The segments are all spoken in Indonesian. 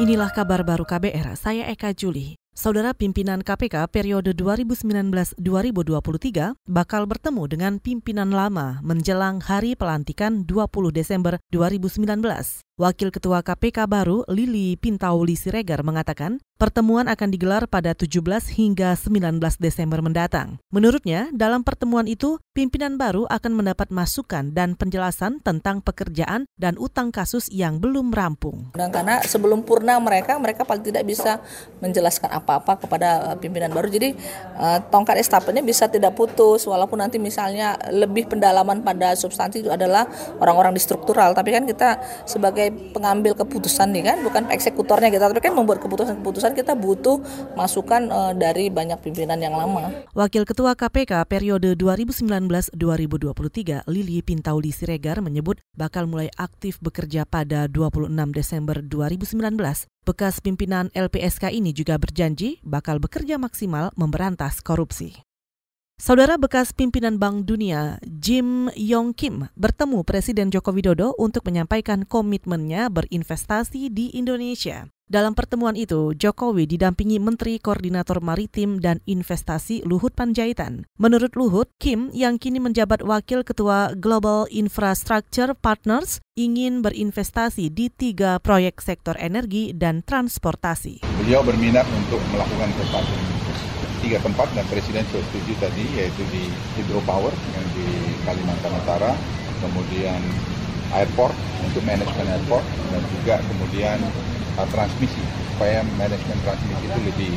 Inilah kabar baru KBR, saya Eka Juli. Saudara pimpinan KPK periode 2019-2023 bakal bertemu dengan pimpinan lama menjelang hari pelantikan 20 Desember 2019. Wakil Ketua KPK baru Lili Pintauli Siregar mengatakan pertemuan akan digelar pada 17 hingga 19 Desember mendatang. Menurutnya, dalam pertemuan itu, pimpinan baru akan mendapat masukan dan penjelasan tentang pekerjaan dan utang kasus yang belum rampung. Dan karena sebelum purna mereka, mereka paling tidak bisa menjelaskan apa-apa kepada pimpinan baru. Jadi uh, tongkat estafetnya bisa tidak putus, walaupun nanti misalnya lebih pendalaman pada substansi itu adalah orang-orang di struktural. Tapi kan kita sebagai pengambil keputusan nih kan, bukan eksekutornya kita, tapi kan membuat keputusan-keputusan kita butuh masukan uh, dari banyak pimpinan yang lama. Wakil Ketua KPK periode 2019-2023 Lili Pintauli Siregar menyebut bakal mulai aktif bekerja pada 26 Desember 2019. Bekas pimpinan LPSK ini juga berjanji bakal bekerja maksimal memberantas korupsi. Saudara bekas pimpinan Bank Dunia Jim Yong Kim bertemu Presiden Joko Widodo untuk menyampaikan komitmennya berinvestasi di Indonesia. Dalam pertemuan itu, Jokowi didampingi Menteri Koordinator Maritim dan Investasi Luhut Panjaitan. Menurut Luhut, Kim yang kini menjabat Wakil Ketua Global Infrastructure Partners ingin berinvestasi di tiga proyek sektor energi dan transportasi. Beliau berminat untuk melakukan sesuatu tiga tempat dan Presiden sudah setuju tadi yaitu di hydropower yang di Kalimantan Utara, kemudian airport untuk manajemen airport dan juga kemudian uh, transmisi supaya manajemen transmisi itu lebih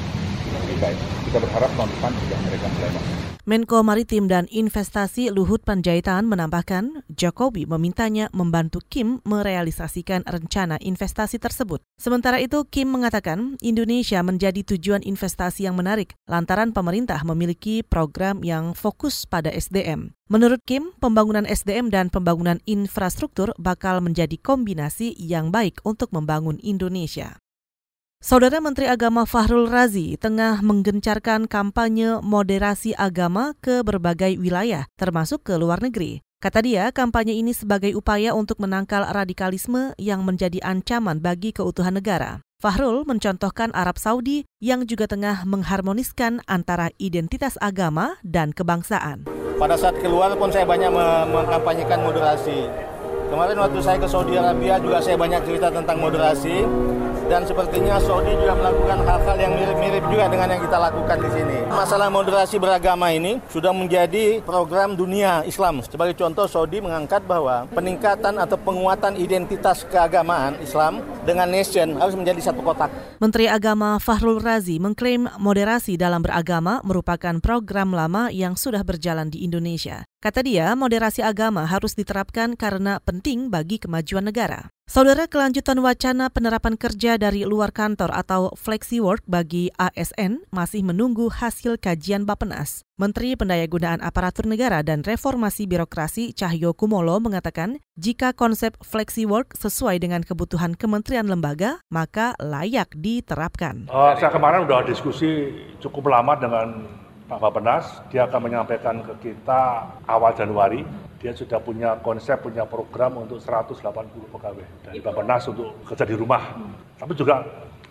lebih baik. Kita berharap tahun depan juga mereka mulai masuk. Menko Maritim dan Investasi Luhut Panjaitan menambahkan, Jokowi memintanya membantu Kim merealisasikan rencana investasi tersebut. Sementara itu, Kim mengatakan Indonesia menjadi tujuan investasi yang menarik lantaran pemerintah memiliki program yang fokus pada SDM. Menurut Kim, pembangunan SDM dan pembangunan infrastruktur bakal menjadi kombinasi yang baik untuk membangun Indonesia. Saudara Menteri Agama Fahrul Razi tengah menggencarkan kampanye moderasi agama ke berbagai wilayah, termasuk ke luar negeri. Kata dia, kampanye ini sebagai upaya untuk menangkal radikalisme yang menjadi ancaman bagi keutuhan negara. Fahrul mencontohkan Arab Saudi yang juga tengah mengharmoniskan antara identitas agama dan kebangsaan. Pada saat keluar pun saya banyak mengkampanyekan moderasi. Kemarin waktu saya ke Saudi Arabia juga saya banyak cerita tentang moderasi dan sepertinya Saudi juga melakukan hal-hal yang mirip-mirip juga dengan yang kita lakukan di sini. Masalah moderasi beragama ini sudah menjadi program dunia Islam. Sebagai contoh, Saudi mengangkat bahwa peningkatan atau penguatan identitas keagamaan Islam dengan nation harus menjadi satu kotak. Menteri Agama Fahrul Razi mengklaim moderasi dalam beragama merupakan program lama yang sudah berjalan di Indonesia. Kata dia, moderasi agama harus diterapkan karena penting bagi kemajuan negara. Saudara kelanjutan wacana penerapan kerja dari luar kantor atau flexi work bagi ASN masih menunggu hasil kajian Bapenas. Menteri Pendayagunaan Aparatur Negara dan Reformasi Birokrasi Cahyo Kumolo mengatakan, jika konsep flexi work sesuai dengan kebutuhan kementerian lembaga, maka layak diterapkan. Uh, saya kemarin sudah diskusi cukup lama dengan Pak Bapenas, dia akan menyampaikan ke kita awal Januari dia sudah punya konsep, punya program untuk 180 pegawai dari Bapenas untuk kerja di rumah. Hmm. Tapi juga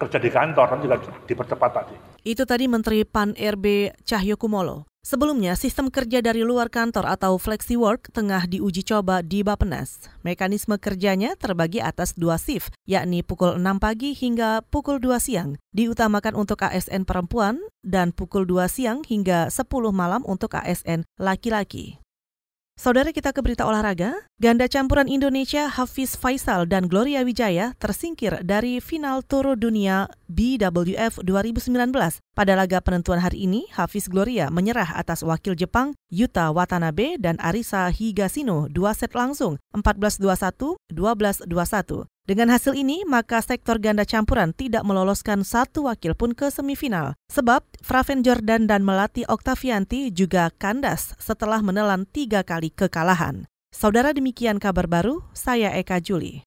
kerja di kantor, kan juga dipercepat tadi. Itu tadi Menteri PAN RB Cahyo Kumolo. Sebelumnya, sistem kerja dari luar kantor atau flexi work tengah diuji coba di Bapenas. Mekanisme kerjanya terbagi atas dua shift, yakni pukul 6 pagi hingga pukul 2 siang. Diutamakan untuk ASN perempuan dan pukul 2 siang hingga 10 malam untuk ASN laki-laki. Saudara kita ke berita olahraga, ganda campuran Indonesia Hafiz Faisal dan Gloria Wijaya tersingkir dari final Tour Dunia BWF 2019. Pada laga penentuan hari ini, Hafiz Gloria menyerah atas wakil Jepang Yuta Watanabe dan Arisa Higashino dua set langsung 14-21, 12-21. Dengan hasil ini, maka sektor ganda campuran tidak meloloskan satu wakil pun ke semifinal. Sebab Fraven Jordan dan Melati Oktavianti juga kandas setelah menelan tiga kali kekalahan. Saudara demikian kabar baru, saya Eka Juli.